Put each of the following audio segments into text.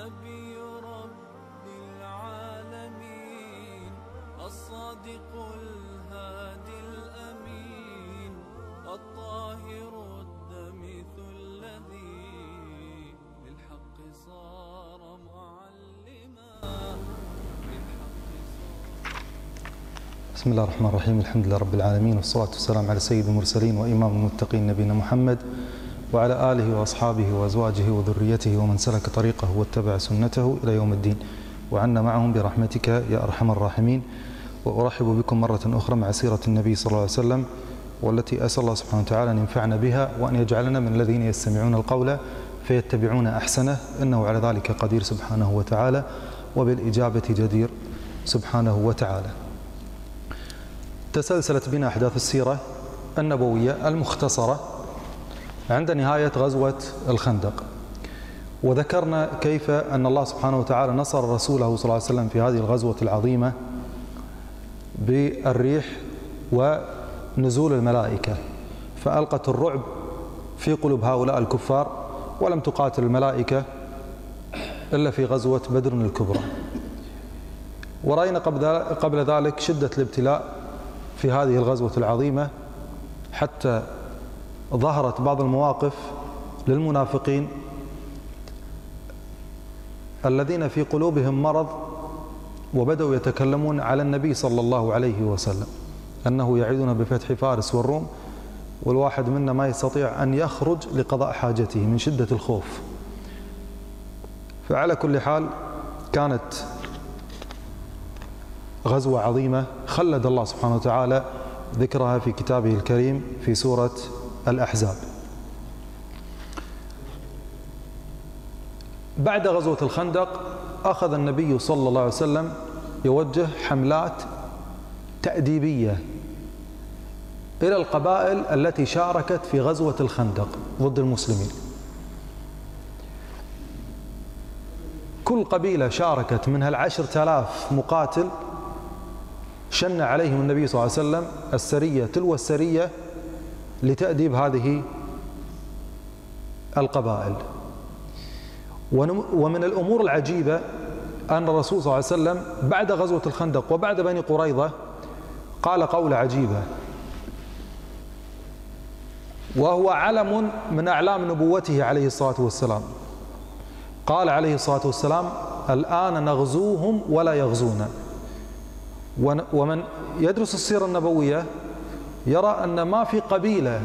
نبي رب العالمين الصادق الهادي الأمين الطاهر الدمث الذي للحق صار معلما بسم الله الرحمن الرحيم الحمد لله رب العالمين والصلاة والسلام على سيد المرسلين وإمام المتقين نبينا محمد وعلى آله وأصحابه وأزواجه وذريته ومن سلك طريقه واتبع سنته إلى يوم الدين وعنا معهم برحمتك يا أرحم الراحمين وأرحب بكم مرة أخرى مع سيرة النبي صلى الله عليه وسلم والتي أسأل الله سبحانه وتعالى أن ينفعنا بها وأن يجعلنا من الذين يستمعون القول فيتبعون أحسنه إنه على ذلك قدير سبحانه وتعالى وبالإجابة جدير سبحانه وتعالى تسلسلت بنا أحداث السيرة النبوية المختصرة عند نهاية غزوة الخندق وذكرنا كيف أن الله سبحانه وتعالى نصر رسوله صلى الله عليه وسلم في هذه الغزوة العظيمة بالريح ونزول الملائكة فألقت الرعب في قلوب هؤلاء الكفار ولم تقاتل الملائكة إلا في غزوة بدر الكبرى ورأينا قبل ذلك شدة الابتلاء في هذه الغزوة العظيمة حتى ظهرت بعض المواقف للمنافقين الذين في قلوبهم مرض وبدأوا يتكلمون على النبي صلى الله عليه وسلم أنه يعيدنا بفتح فارس والروم والواحد منا ما يستطيع أن يخرج لقضاء حاجته من شدة الخوف فعلى كل حال كانت غزوة عظيمة خلد الله سبحانه وتعالى ذكرها في كتابه الكريم في سورة الأحزاب بعد غزوة الخندق أخذ النبي صلى الله عليه وسلم يوجه حملات تأديبية إلى القبائل التي شاركت في غزوة الخندق ضد المسلمين كل قبيلة شاركت منها العشر تلاف مقاتل شن عليهم النبي صلى الله عليه وسلم السرية تلو السرية لتأديب هذه القبائل ومن الأمور العجيبة أن الرسول صلى الله عليه وسلم بعد غزوة الخندق وبعد بني قريظة قال قول عجيبة وهو علم من أعلام نبوته عليه الصلاة والسلام قال عليه الصلاة والسلام الآن نغزوهم ولا يغزونا ومن يدرس السيرة النبوية يرى أن ما في قبيلة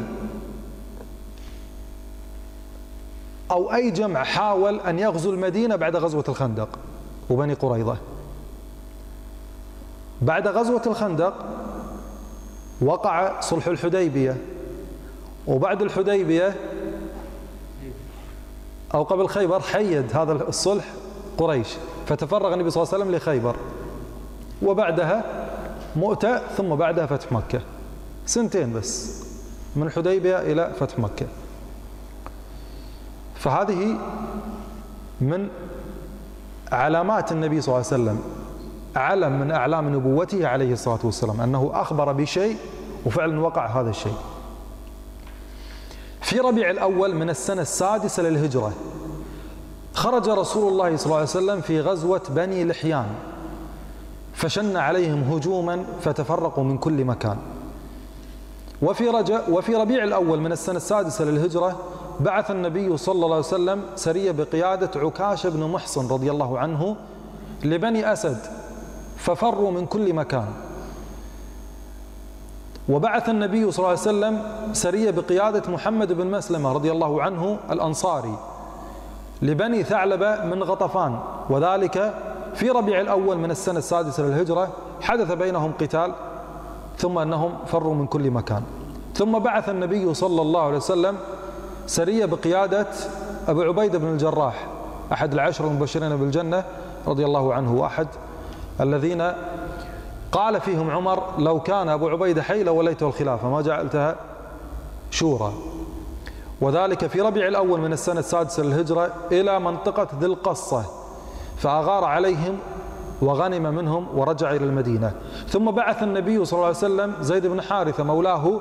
أو أي جمع حاول أن يغزو المدينة بعد غزوة الخندق وبني قريظة بعد غزوة الخندق وقع صلح الحديبية وبعد الحديبية أو قبل خيبر حيد هذا الصلح قريش فتفرغ النبي صلى الله عليه وسلم لخيبر وبعدها مؤتة ثم بعدها فتح مكة سنتين بس من الحديبية إلى فتح مكة فهذه من علامات النبي صلى الله عليه وسلم علم من أعلام نبوته عليه الصلاة والسلام أنه أخبر بشيء وفعلا وقع هذا الشيء في ربيع الأول من السنة السادسة للهجرة خرج رسول الله صلى الله عليه وسلم في غزوة بني لحيان فشن عليهم هجوما فتفرقوا من كل مكان وفي, رجب وفي ربيع الأول من السنة السادسة للهجرة بعث النبي صلى الله عليه وسلم سرية بقيادة عكاش بن محصن رضي الله عنه لبني أسد ففروا من كل مكان وبعث النبي صلى الله عليه وسلم سرية بقيادة محمد بن مسلمة رضي الله عنه الأنصاري لبني ثعلبة من غطفان وذلك في ربيع الأول من السنة السادسة للهجرة حدث بينهم قتال ثم أنهم فروا من كل مكان ثم بعث النبي صلى الله عليه وسلم سرية بقيادة أبو عبيدة بن الجراح أحد العشر المبشرين بالجنة رضي الله عنه وأحد الذين قال فيهم عمر لو كان أبو عبيدة حي لوليته الخلافة ما جعلتها شورى وذلك في ربيع الأول من السنة السادسة للهجرة إلى منطقة ذي القصة فأغار عليهم وغنم منهم ورجع إلى المدينة ثم بعث النبي صلى الله عليه وسلم زيد بن حارثة مولاه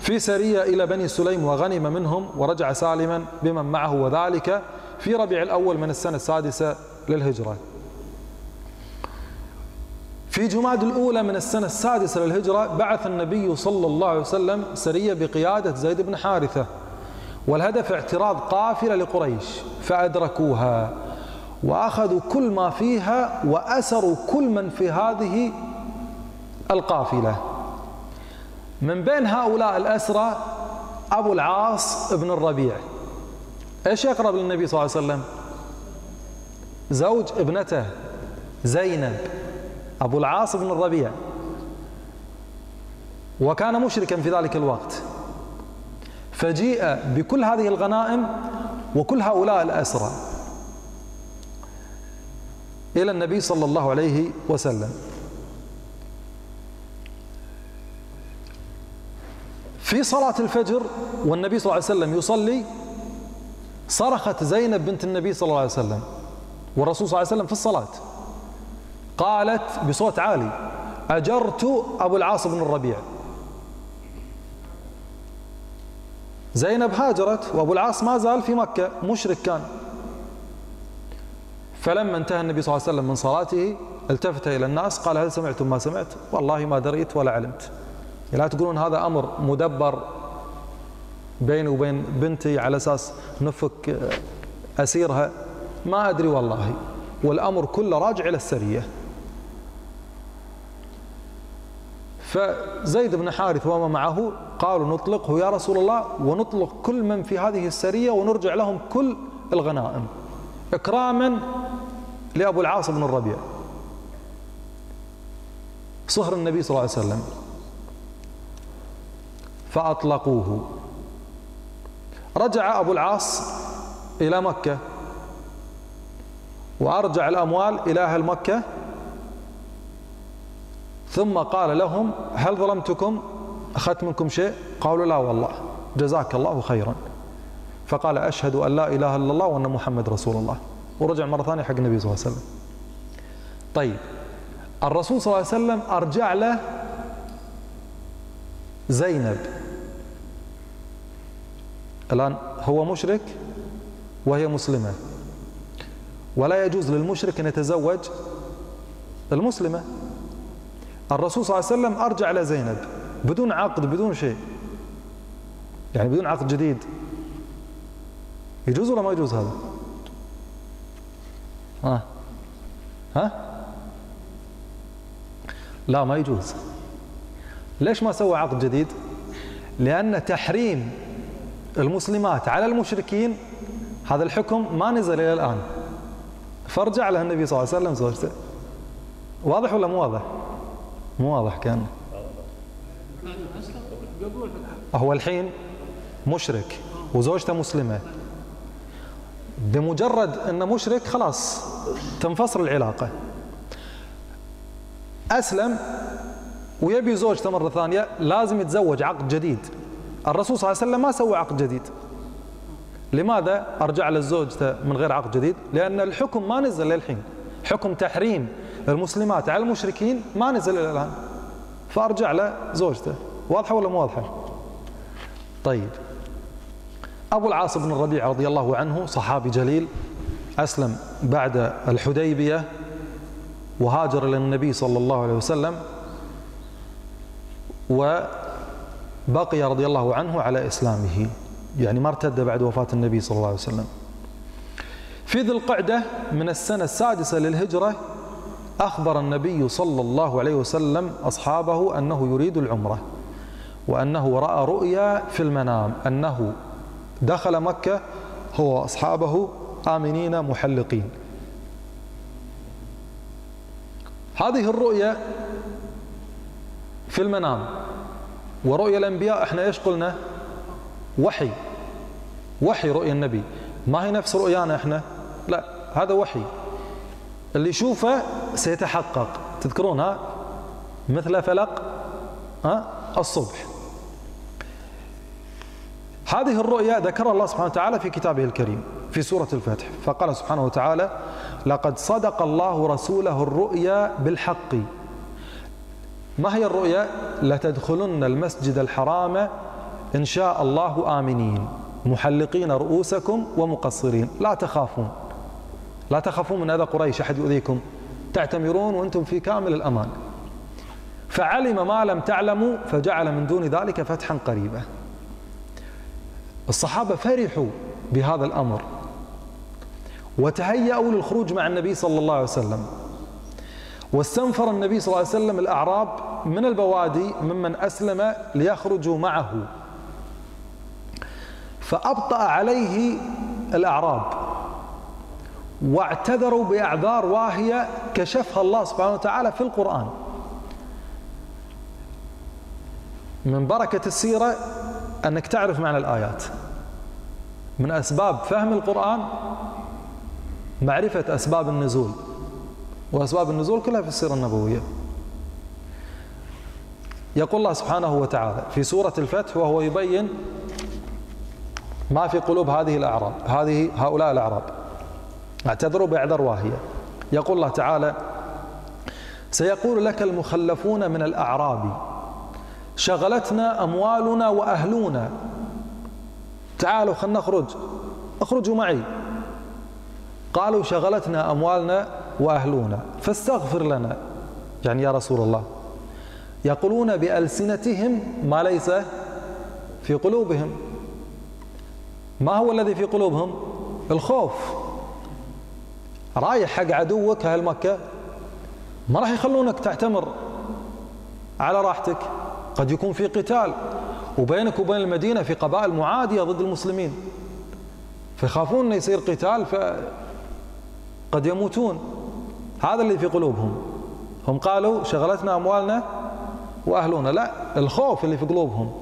في سرية إلى بني سليم وغنم منهم ورجع سالما بمن معه وذلك في ربيع الأول من السنة السادسة للهجرة في جماد الأولى من السنة السادسة للهجرة بعث النبي صلى الله عليه وسلم سرية بقيادة زيد بن حارثة والهدف اعتراض قافلة لقريش فأدركوها وأخذوا كل ما فيها وأسروا كل من في هذه القافلة من بين هؤلاء الأسرى أبو العاص بن الربيع إيش يقرب للنبي صلى الله عليه وسلم زوج ابنته زينب أبو العاص بن الربيع وكان مشركا في ذلك الوقت فجيء بكل هذه الغنائم وكل هؤلاء الأسرى إلى النبي صلى الله عليه وسلم في صلاة الفجر والنبي صلى الله عليه وسلم يصلي صرخت زينب بنت النبي صلى الله عليه وسلم والرسول صلى الله عليه وسلم في الصلاة قالت بصوت عالي أجرت أبو العاص بن الربيع زينب هاجرت وأبو العاص ما زال في مكة مشرك كان فلما انتهى النبي صلى الله عليه وسلم من صلاته التفت إلى الناس قال هل سمعتم ما سمعت والله ما دريت ولا علمت لا تقولون هذا أمر مدبر بيني وبين بنتي على أساس نفك آه، أسيرها ما أدري والله والأمر كله راجع إلى السرية فزيد بن حارث وما معه قالوا نطلقه يا رسول الله ونطلق كل من في هذه السرية ونرجع لهم كل الغنائم إكراما لأبو العاص بن الربيع صهر النبي صلى الله عليه وسلم فأطلقوه رجع أبو العاص إلى مكة وأرجع الأموال إلى أهل مكة ثم قال لهم هل ظلمتكم أخذت منكم شيء قالوا لا والله جزاك الله خيرا فقال أشهد أن لا إله إلا الله وأن محمد رسول الله ورجع مرة ثانية حق النبي صلى الله عليه وسلم طيب الرسول صلى الله عليه وسلم أرجع له زينب الآن هو مشرك وهي مسلمة ولا يجوز للمشرك أن يتزوج المسلمة الرسول صلى الله عليه وسلم أرجع لزينب بدون عقد بدون شيء يعني بدون عقد جديد يجوز ولا ما يجوز هذا آه. ها لا ما يجوز ليش ما سوى عقد جديد لأن تحريم المسلمات على المشركين هذا الحكم ما نزل إلى الآن فارجع له النبي صلى الله عليه وسلم سورته واضح ولا مو واضح مو واضح كان هو الحين مشرك وزوجته مسلمة بمجرد أنه مشرك خلاص تنفصل العلاقة أسلم ويبي زوجته مرة ثانية لازم يتزوج عقد جديد الرسول صلى الله عليه وسلم ما سوى عقد جديد لماذا أرجع لزوجته من غير عقد جديد لأن الحكم ما نزل للحين حكم تحريم المسلمات على المشركين ما نزل إلى الآن فأرجع لزوجته واضحة ولا مو واضحة طيب أبو العاص بن الربيع رضي الله عنه صحابي جليل أسلم بعد الحديبية وهاجر إلى النبي صلى الله عليه وسلم وبقي رضي الله عنه على إسلامه يعني ما ارتد بعد وفاة النبي صلى الله عليه وسلم في ذي القعدة من السنة السادسة للهجرة أخبر النبي صلى الله عليه وسلم أصحابه أنه يريد العمرة وأنه رأى رؤيا في المنام أنه دخل مكة هو وأصحابه آمنين محلقين هذه الرؤية في المنام ورؤيا الأنبياء احنا ايش قلنا وحي وحي رؤيا النبي ما هي نفس رؤيانا احنا لا هذا وحي اللي يشوفه سيتحقق تذكرون ها مثل فلق ها الصبح هذه الرؤيا ذكر الله سبحانه وتعالى في كتابه الكريم في سورة الفتح فقال سبحانه وتعالى لقد صدق الله رسوله الرؤيا بالحق ما هي الرؤيا لتدخلن المسجد الحرام إن شاء الله آمنين محلقين رؤوسكم ومقصرين لا تخافون لا تخافون من أذى قريش أحد يؤذيكم تعتمرون وأنتم في كامل الأمان فعلم ما لم تعلموا فجعل من دون ذلك فتحا قريبا الصحابة فرحوا بهذا الأمر وتهيأوا للخروج مع النبي صلى الله عليه وسلم واستنفر النبي صلى الله عليه وسلم الأعراب من البوادي ممن أسلم ليخرجوا معه فأبطأ عليه الأعراب واعتذروا بأعذار واهية كشفها الله سبحانه وتعالى في القرآن من بركة السيرة أنك تعرف معنى الآيات من أسباب فهم القرآن معرفة أسباب النزول وأسباب النزول كلها في السيرة النبوية يقول الله سبحانه وتعالى في سورة الفتح وهو يبين ما في قلوب هذه الأعراب هذه هؤلاء الأعراب اعتذروا بإعذار واهية يقول الله تعالى سيقول لك المخلفون من الأعراب شغلتنا أموالنا وأهلنا تعالوا خلنا نخرج اخرجوا معي قالوا شغلتنا أموالنا وأهلنا فاستغفر لنا يعني يا رسول الله يقولون بألسنتهم ما ليس في قلوبهم ما هو الذي في قلوبهم الخوف رايح حق عدوك أهل مكة ما راح يخلونك تعتمر على راحتك قد يكون في قتال وبينك وبين المدينة في قبائل معادية ضد المسلمين فيخافون أن يصير قتال فقد يموتون هذا اللي في قلوبهم هم قالوا شغلتنا أموالنا وأهلنا لا الخوف اللي في قلوبهم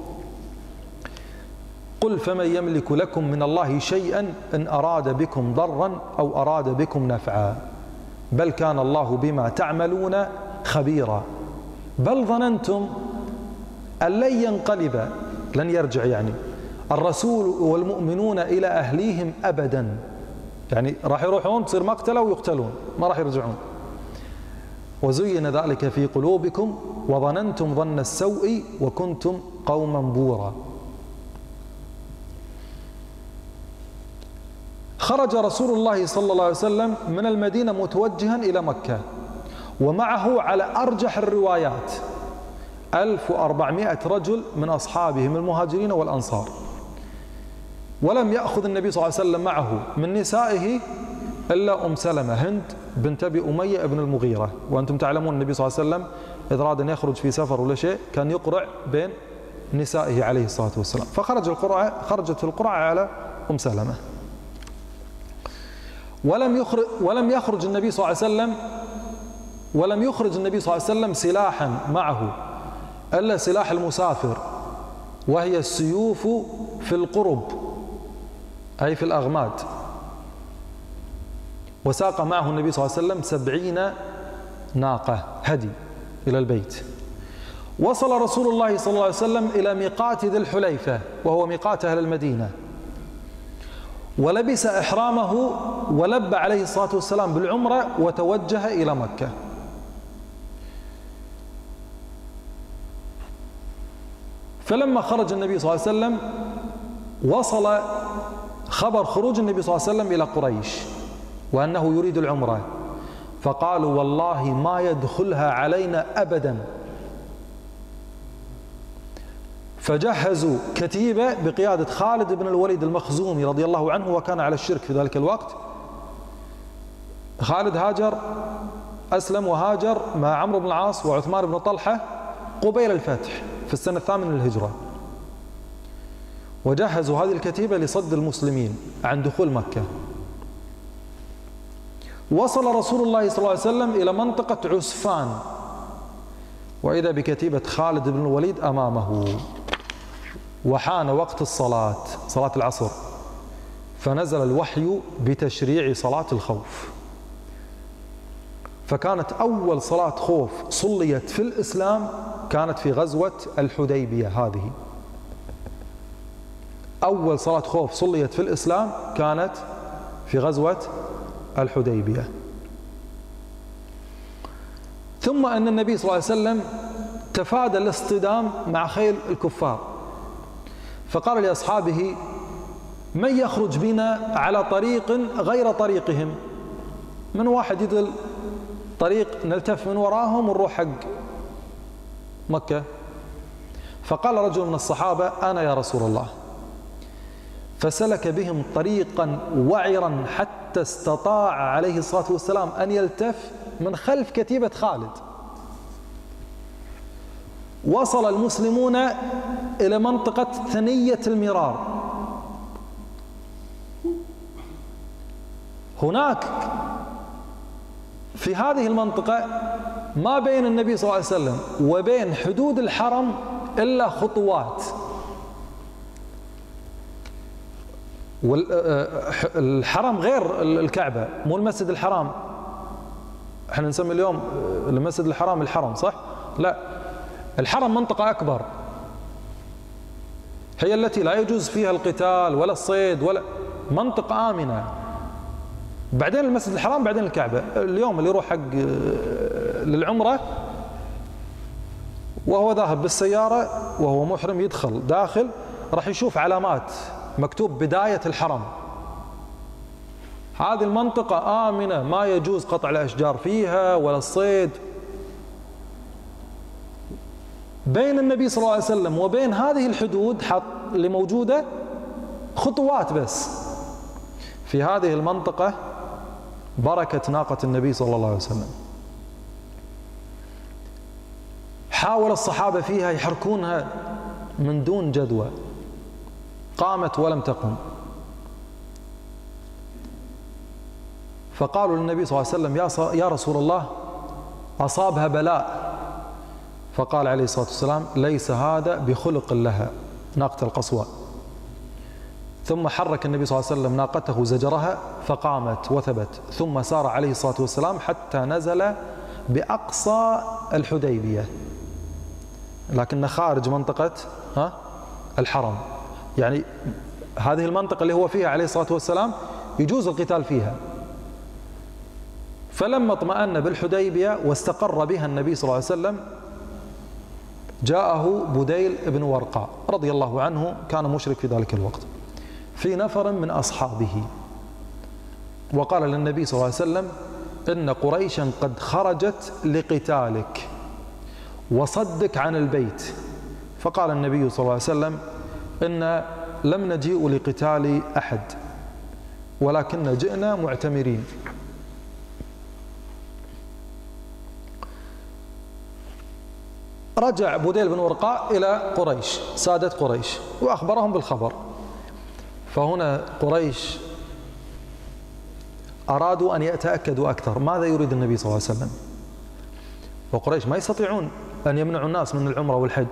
قل فمن يملك لكم من الله شيئا إن أراد بكم ضرا أو أراد بكم نفعا بل كان الله بما تعملون خبيرا بل ظننتم أن لن ينقلب لن يرجع يعني الرسول والمؤمنون إلى أهليهم أبدا يعني راح يروحون تصير مقتلة ويقتلون ما راح يرجعون وزين ذلك في قلوبكم وظننتم ظن السوء وكنتم قوما بورا خرج رسول الله صلى الله عليه وسلم من المدينة متوجها إلى مكة ومعه على أرجح الروايات 1400 رجل من أصحابهم المهاجرين والأنصار ولم يأخذ النبي صلى الله عليه وسلم معه من نسائه إلا أم سلمة هند بنت أبي أمية ابن المغيرة وأنتم تعلمون النبي صلى الله عليه وسلم إذا أراد أن يخرج في سفر ولا شيء كان يقرع بين نسائه عليه الصلاة والسلام فخرج القرعة خرجت القرعة على أم سلمة ولم يخرج ولم يخرج النبي صلى الله عليه وسلم ولم يخرج النبي صلى الله عليه وسلم سلاحا معه ألا سلاح المسافر وهي السيوف في القرب أي في الأغماد وساق معه النبي صلى الله عليه وسلم سبعين ناقة هدي إلى البيت وصل رسول الله صلى الله عليه وسلم إلى ميقات ذي الحليفة وهو ميقات أهل المدينة ولبس إحرامه ولب عليه الصلاة والسلام بالعمرة وتوجه إلى مكة فلما خرج النبي صلى الله عليه وسلم وصل خبر خروج النبي صلى الله عليه وسلم إلى قريش وأنه يريد العمرة فقالوا والله ما يدخلها علينا أبدا فجهزوا كتيبة بقيادة خالد بن الوليد المخزومي رضي الله عنه وكان على الشرك في ذلك الوقت خالد هاجر أسلم وهاجر مع عمرو بن العاص وعثمان بن طلحة قبيل الفتح في السنة الثامنة للهجرة وجهزوا هذه الكتيبة لصد المسلمين عن دخول مكة وصل رسول الله صلى الله عليه وسلم إلى منطقة عسفان وإذا بكتيبة خالد بن الوليد أمامه وحان وقت الصلاة صلاة العصر فنزل الوحي بتشريع صلاة الخوف فكانت أول صلاة خوف صليت في الإسلام كانت في غزوة الحديبية هذه أول صلاة خوف صليت في الإسلام كانت في غزوة الحديبية ثم أن النبي صلى الله عليه وسلم تفادى الاصطدام مع خيل الكفار فقال لأصحابه من يخرج بنا على طريق غير طريقهم من واحد يدل طريق نلتف من وراهم ونروح حق مكة فقال رجل من الصحابة أنا يا رسول الله فسلك بهم طريقا وعرا حتى استطاع عليه الصلاة والسلام أن يلتف من خلف كتيبة خالد وصل المسلمون إلى منطقة ثنية المرار هناك في هذه المنطقة ما بين النبي صلى الله عليه وسلم وبين حدود الحرم إلا خطوات آه، الحرم غير الكعبة مو المسجد الحرام احنا نسمي اليوم المسجد الحرام الحرم صح؟ لا الحرم منطقة أكبر هي التي لا يجوز فيها القتال ولا الصيد ولا منطقة آمنة بعدين المسجد الحرام بعدين الكعبة اليوم اللي يروح حق آه، للعمرة وهو ذاهب بالسيارة وهو محرم يدخل داخل راح يشوف علامات مكتوب بداية الحرم هذه المنطقة آمنة ما يجوز قطع الأشجار فيها ولا الصيد بين النبي صلى الله عليه وسلم وبين هذه الحدود حط اللي موجودة خطوات بس في هذه المنطقة بركة ناقة النبي صلى الله عليه وسلم حاول الصحابة فيها يحركونها من دون جدوى قامت ولم تقم فقالوا للنبي صلى الله عليه وسلم يا رسول الله أصابها بلاء فقال عليه الصلاة والسلام ليس هذا بخلق لها ناقة القصوى ثم حرك النبي صلى الله عليه وسلم ناقته زجرها فقامت وثبت ثم سار عليه الصلاة والسلام حتى نزل بأقصى الحديبية لكنه خارج منطقة ها الحرم يعني هذه المنطقة اللي هو فيها عليه الصلاة والسلام يجوز القتال فيها فلما اطمأن بالحديبية واستقر بها النبي صلى الله عليه وسلم جاءه بديل بن ورقاء رضي الله عنه كان مشرك في ذلك الوقت في نفر من أصحابه وقال للنبي صلى الله عليه وسلم إن قريشا قد خرجت لقتالك وصدك عن البيت فقال النبي صلى الله عليه وسلم إن لم نجيء لقتال أحد ولكن جئنا معتمرين رجع بوديل بن ورقاء إلى قريش سادة قريش وأخبرهم بالخبر فهنا قريش أرادوا أن يتأكدوا أكثر ماذا يريد النبي صلى الله عليه وسلم وقريش ما يستطيعون أن يمنعوا الناس من العمرة والحج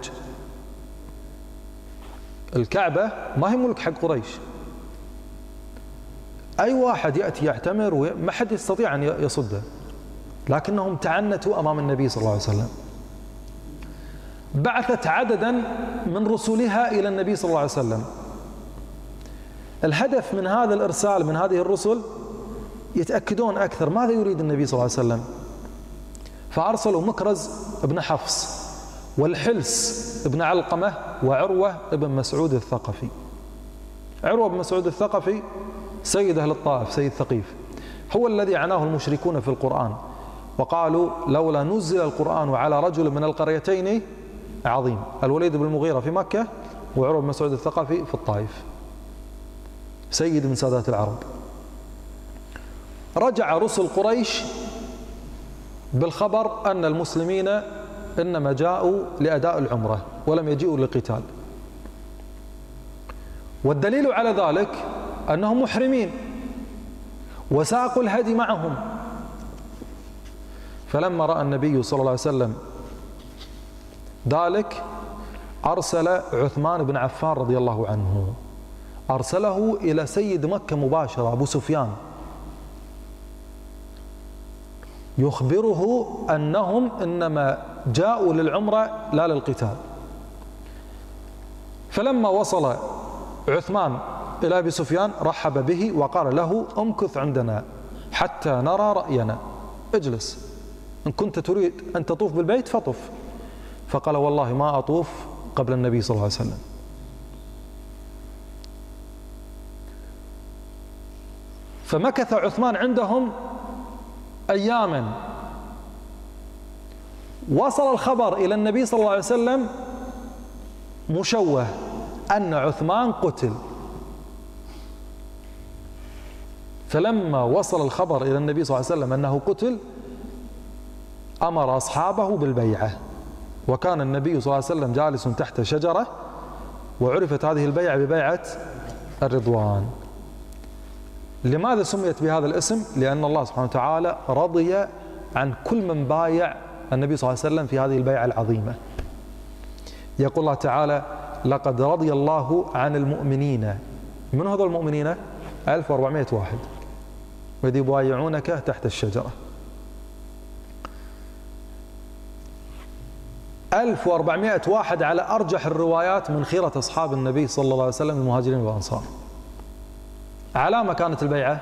الكعبة ما هي ملك حق قريش أي واحد يأتي يعتمر ما حد يستطيع أن يصده لكنهم تعنتوا أمام النبي صلى الله عليه وسلم بعثت عددا من رسلها إلى النبي صلى الله عليه وسلم الهدف من هذا الإرسال من هذه الرسل يتأكدون أكثر ماذا يريد النبي صلى الله عليه وسلم فأرسلوا مكرز بن حفص والحلس بن علقمة وعروة بن مسعود الثقفي عروة بن مسعود الثقفي سيد أهل الطائف سيد ثقيف هو الذي عناه المشركون في القرآن وقالوا لولا نزل القرآن على رجل من القريتين عظيم الوليد بن المغيرة في مكة وعروة بن مسعود الثقفي في الطائف سيد من سادات العرب رجع رسل قريش بالخبر أن المسلمين إنما جاءوا لأداء العمرة ولم يجيئوا للقتال والدليل على ذلك أنهم محرمين وساقوا الهدي معهم فلما رأى النبي صلى الله عليه وسلم ذلك أرسل عثمان بن عفان رضي الله عنه أرسله إلى سيد مكة مباشرة أبو سفيان يخبره أنهم إنما جاءوا للعمرة لا للقتال فلما وصل عثمان إلى أبي سفيان رحب به وقال له أمكث عندنا حتى نرى رأينا اجلس إن كنت تريد أن تطوف بالبيت فطف فقال والله ما أطوف قبل النبي صلى الله عليه وسلم فمكث عثمان عندهم أياما وصل الخبر إلى النبي صلى الله عليه وسلم مشوه أن عثمان قتل فلما وصل الخبر إلى النبي صلى الله عليه وسلم أنه قتل أمر أصحابه بالبيعة وكان النبي صلى الله عليه وسلم جالس تحت شجرة وعرفت هذه البيعة ببيعة الرضوان لماذا سميت بهذا الاسم؟ لأن الله سبحانه وتعالى رضي عن كل من بايع النبي صلى الله عليه وسلم في هذه البيعة العظيمة يقول الله تعالى لقد رضي الله عن المؤمنين من هذول المؤمنين؟ 1400 واحد وإذ يبايعونك تحت الشجرة 1400 واحد على أرجح الروايات من خيرة أصحاب النبي صلى الله عليه وسلم المهاجرين والأنصار على ما كانت البيعة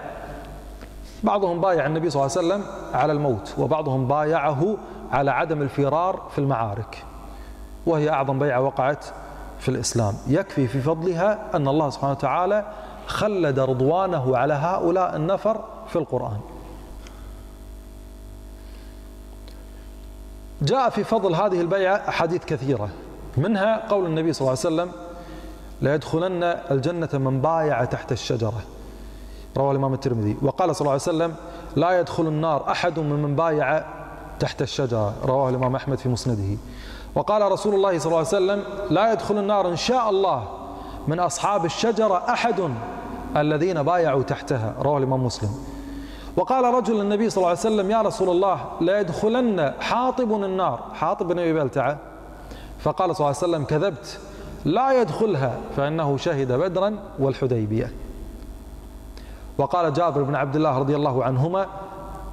بعضهم بايع النبي صلى الله عليه وسلم على الموت وبعضهم بايعه على عدم الفرار في المعارك وهي أعظم بيعة وقعت في الإسلام يكفي في فضلها أن الله سبحانه وتعالى خلد رضوانه على هؤلاء النفر في القرآن جاء في فضل هذه البيعة أحاديث كثيرة منها قول النبي صلى الله عليه وسلم ليدخلن الجنة من بايع تحت الشجرة رواه الإمام الترمذي وقال صلى الله عليه وسلم لا يدخل النار أحد ممن بايع تحت الشجرة رواه الإمام أحمد في مسنده وقال رسول الله صلى الله عليه وسلم لا يدخل النار إن شاء الله من أصحاب الشجرة أحد الذين بايعوا تحتها رواه الإمام مسلم وقال رجل النبي صلى الله عليه وسلم يا رسول الله لا يدخلن حاطب النار حاطب بن أبي بلتعة فقال صلى الله عليه وسلم كذبت لا يدخلها فإنه شهد بدرا والحديبية وقال جابر بن عبد الله رضي الله عنهما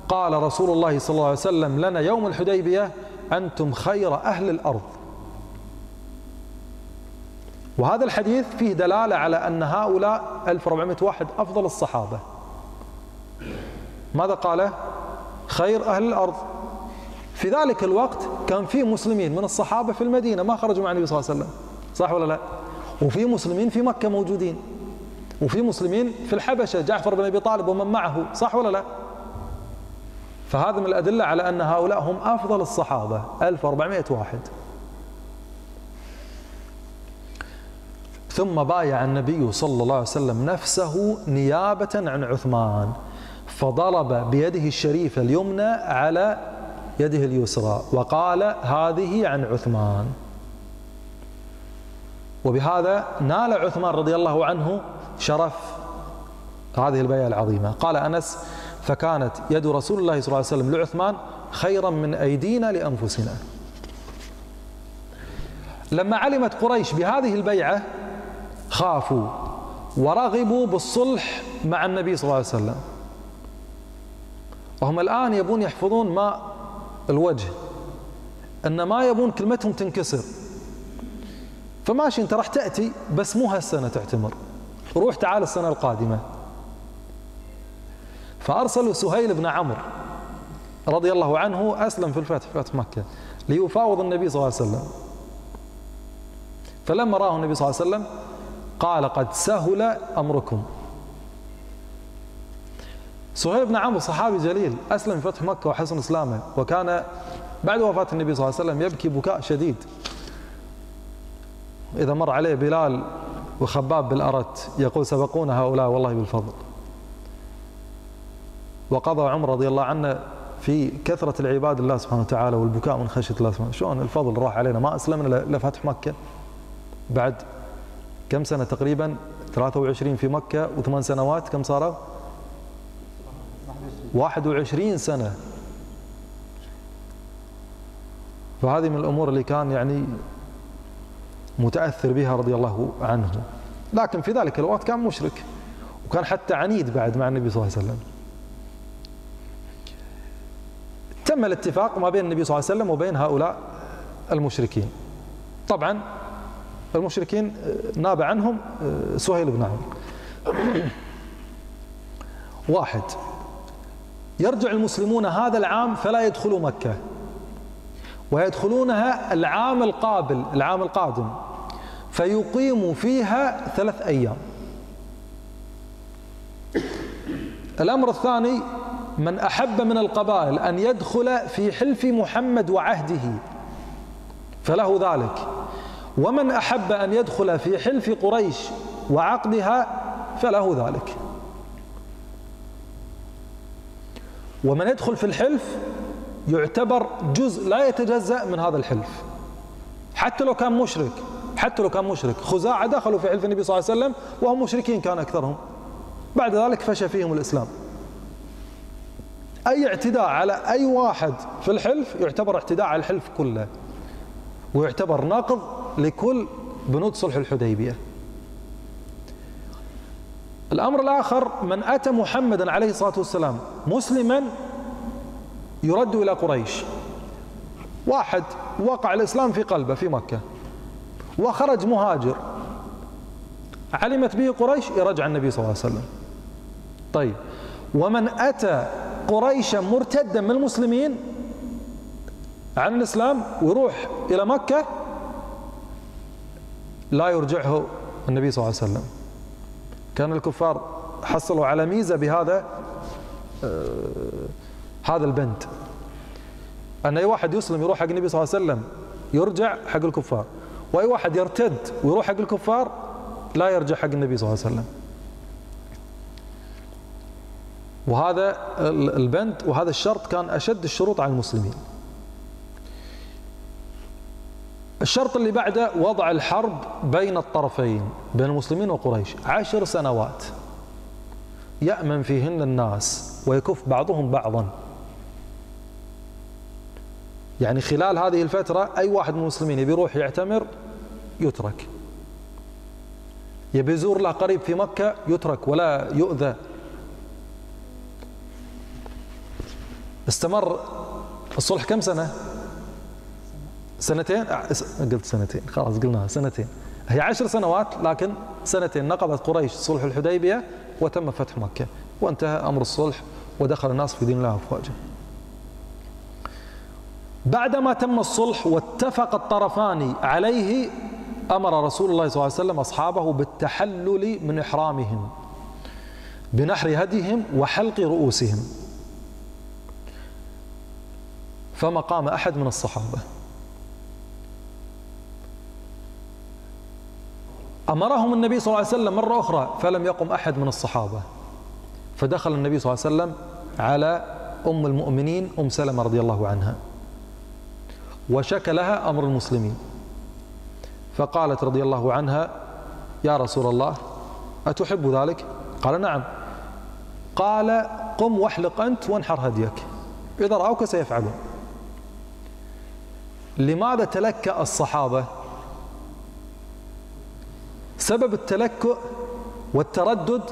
قال رسول الله صلى الله عليه وسلم لنا يوم الحديبية أنتم خير أهل الأرض وهذا الحديث فيه دلالة على أن هؤلاء 1400 واحد أفضل الصحابة ماذا قال خير أهل الأرض في ذلك الوقت كان في مسلمين من الصحابة في المدينة ما خرجوا مع النبي صلى الله عليه وسلم صح ولا لا وفي مسلمين في مكة موجودين وفي مسلمين في الحبشة جعفر بن أبي طالب ومن معه صح ولا لا فهذا من الأدلة على أن هؤلاء هم أفضل الصحابة 1400 واحد ثم بايع النبي صلى الله عليه وسلم نفسه نيابة عن عثمان فضرب بيده الشريفة اليمنى على يده اليسرى وقال هذه عن عثمان وبهذا نال عثمان رضي الله عنه شرف هذه البيعة العظيمة قال أنس فكانت يد رسول الله صلى الله عليه وسلم لعثمان خيرا من أيدينا لأنفسنا لما علمت قريش بهذه البيعة خافوا ورغبوا بالصلح مع النبي صلى الله عليه وسلم وهم الآن يبون يحفظون ماء الوجه أن ما يبون كلمتهم تنكسر فماشي أنت راح تأتي بس مو هالسنة تعتمر روح تعال السنة القادمة فأرسل سهيل بن عمرو رضي الله عنه أسلم في الفتح فتح مكة ليفاوض النبي صلى الله عليه وسلم فلما رآه النبي صلى الله عليه وسلم قال قد سهل أمركم سهيل بن عمرو صحابي جليل أسلم في فتح مكة وحسن إسلامه وكان بعد وفاة النبي صلى الله عليه وسلم يبكي بكاء شديد إذا مر عليه بلال وخباب بالأرت يقول سبقونا هؤلاء والله بالفضل وقضى عمر رضي الله عنه في كثرة العباد الله سبحانه وتعالى والبكاء من خشية الله سبحانه شلون الفضل راح علينا ما أسلمنا لفتح مكة بعد كم سنة تقريبا 23 في مكة وثمان سنوات كم صاروا 21 سنة فهذه من الأمور اللي كان يعني متأثر بها رضي الله عنه لكن في ذلك الوقت كان مشرك وكان حتى عنيد بعد مع النبي صلى الله عليه وسلم تم الاتفاق ما بين النبي صلى الله عليه وسلم وبين هؤلاء المشركين طبعا المشركين آه، ناب عنهم آه، سهيل بن عمرو واحد يرجع المسلمون هذا العام فلا يدخلوا مكة ويدخلونها العام القابل العام القادم فيقيم فيها ثلاث أيام الأمر الثاني من أحب من القبائل أن يدخل في حلف محمد وعهده فله ذلك ومن أحب أن يدخل في حلف قريش وعقدها فله ذلك ومن يدخل في الحلف يعتبر جزء لا يتجزأ من هذا الحلف حتى لو كان مشرك حتى لو كان مشرك خزاعة دخلوا في حلف النبي صلى الله عليه وسلم وهم مشركين كان أكثرهم بعد ذلك فشى فيهم الإسلام أي اعتداء على أي واحد في الحلف يعتبر اعتداء على الحلف كله ويعتبر ناقض لكل بنود صلح الحديبية الأمر الآخر من أتى محمدا عليه الصلاة والسلام مسلما يرد إلى قريش واحد وقع الإسلام في قلبه في مكة وخرج مهاجر علمت به قريش يرجع النبي صلى الله عليه وسلم طيب ومن أتى قريشا مرتدا من المسلمين عن الإسلام ويروح إلى مكة لا يرجعه النبي صلى الله عليه وسلم كان الكفار حصلوا على ميزة بهذا آه، هذا البند أن أي واحد يسلم يروح حق النبي صلى الله عليه وسلم يرجع حق الكفار واي واحد يرتد ويروح حق الكفار لا يرجع حق النبي صلى الله عليه وسلم وهذا البند وهذا الشرط كان أشد الشروط على المسلمين الشرط اللي بعده وضع الحرب بين الطرفين بين المسلمين وقريش عشر سنوات يأمن فيهن الناس ويكف بعضهم بعضا يعني خلال هذه الفترة أي واحد من المسلمين يبي يروح يعتمر يترك يبي يزور قريب في مكة يترك ولا يؤذى استمر الصلح كم سنة سنتين قلت سنتين خلاص قلناها سنتين هي عشر سنوات لكن سنتين نقضت قريش صلح الحديبية وتم فتح مكة وانتهى أمر الصلح ودخل الناس في دين الله أفواجا بعدما تم الصلح واتفق الطرفان عليه أمر رسول الله صلى الله عليه وسلم أصحابه بالتحلل من إحرامهم بنحر هديهم وحلق رؤوسهم فما قام أحد من الصحابة أمرهم النبي صلى الله عليه وسلم مرة أخرى فلم يقم أحد من الصحابة فدخل النبي صلى الله عليه وسلم على أم المؤمنين أم سلمة رضي الله عنها وشكى لها أمر المسلمين فقالت رضي الله عنها يا رسول الله أتحب ذلك قال نعم قال قم واحلق أنت وانحر هديك إذا رأوك سيفعلون لماذا تلكأ الصحابة سبب التلكؤ والتردد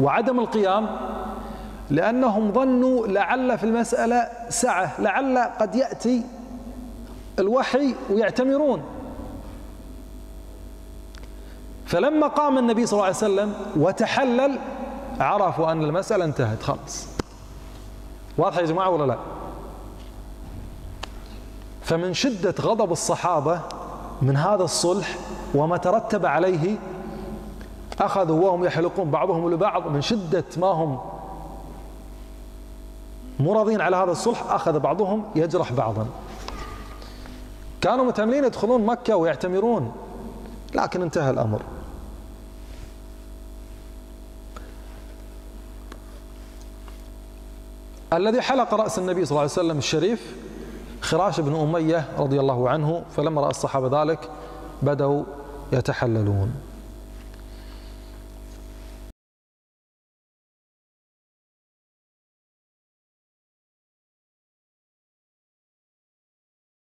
وعدم القيام لأنهم ظنوا لعل في المسألة سعة لعل قد يأتي الوحي ويعتمرون فلما قام النبي صلى الله عليه وسلم وتحلل عرفوا أن المسألة انتهت خلاص واضح يا جماعة ولا لا فمن شدة غضب الصحابة من هذا الصلح وما ترتب عليه أخذوا وهم يحلقون بعضهم لبعض من شدة ما هم مرضين على هذا الصلح أخذ بعضهم يجرح بعضا كانوا متأملين يدخلون مكة ويعتمرون لكن انتهى الأمر الذي حلق رأس النبي صلى الله عليه وسلم الشريف خراش بن أمية رضي الله عنه فلما رأى الصحابة ذلك بدأوا يتحللون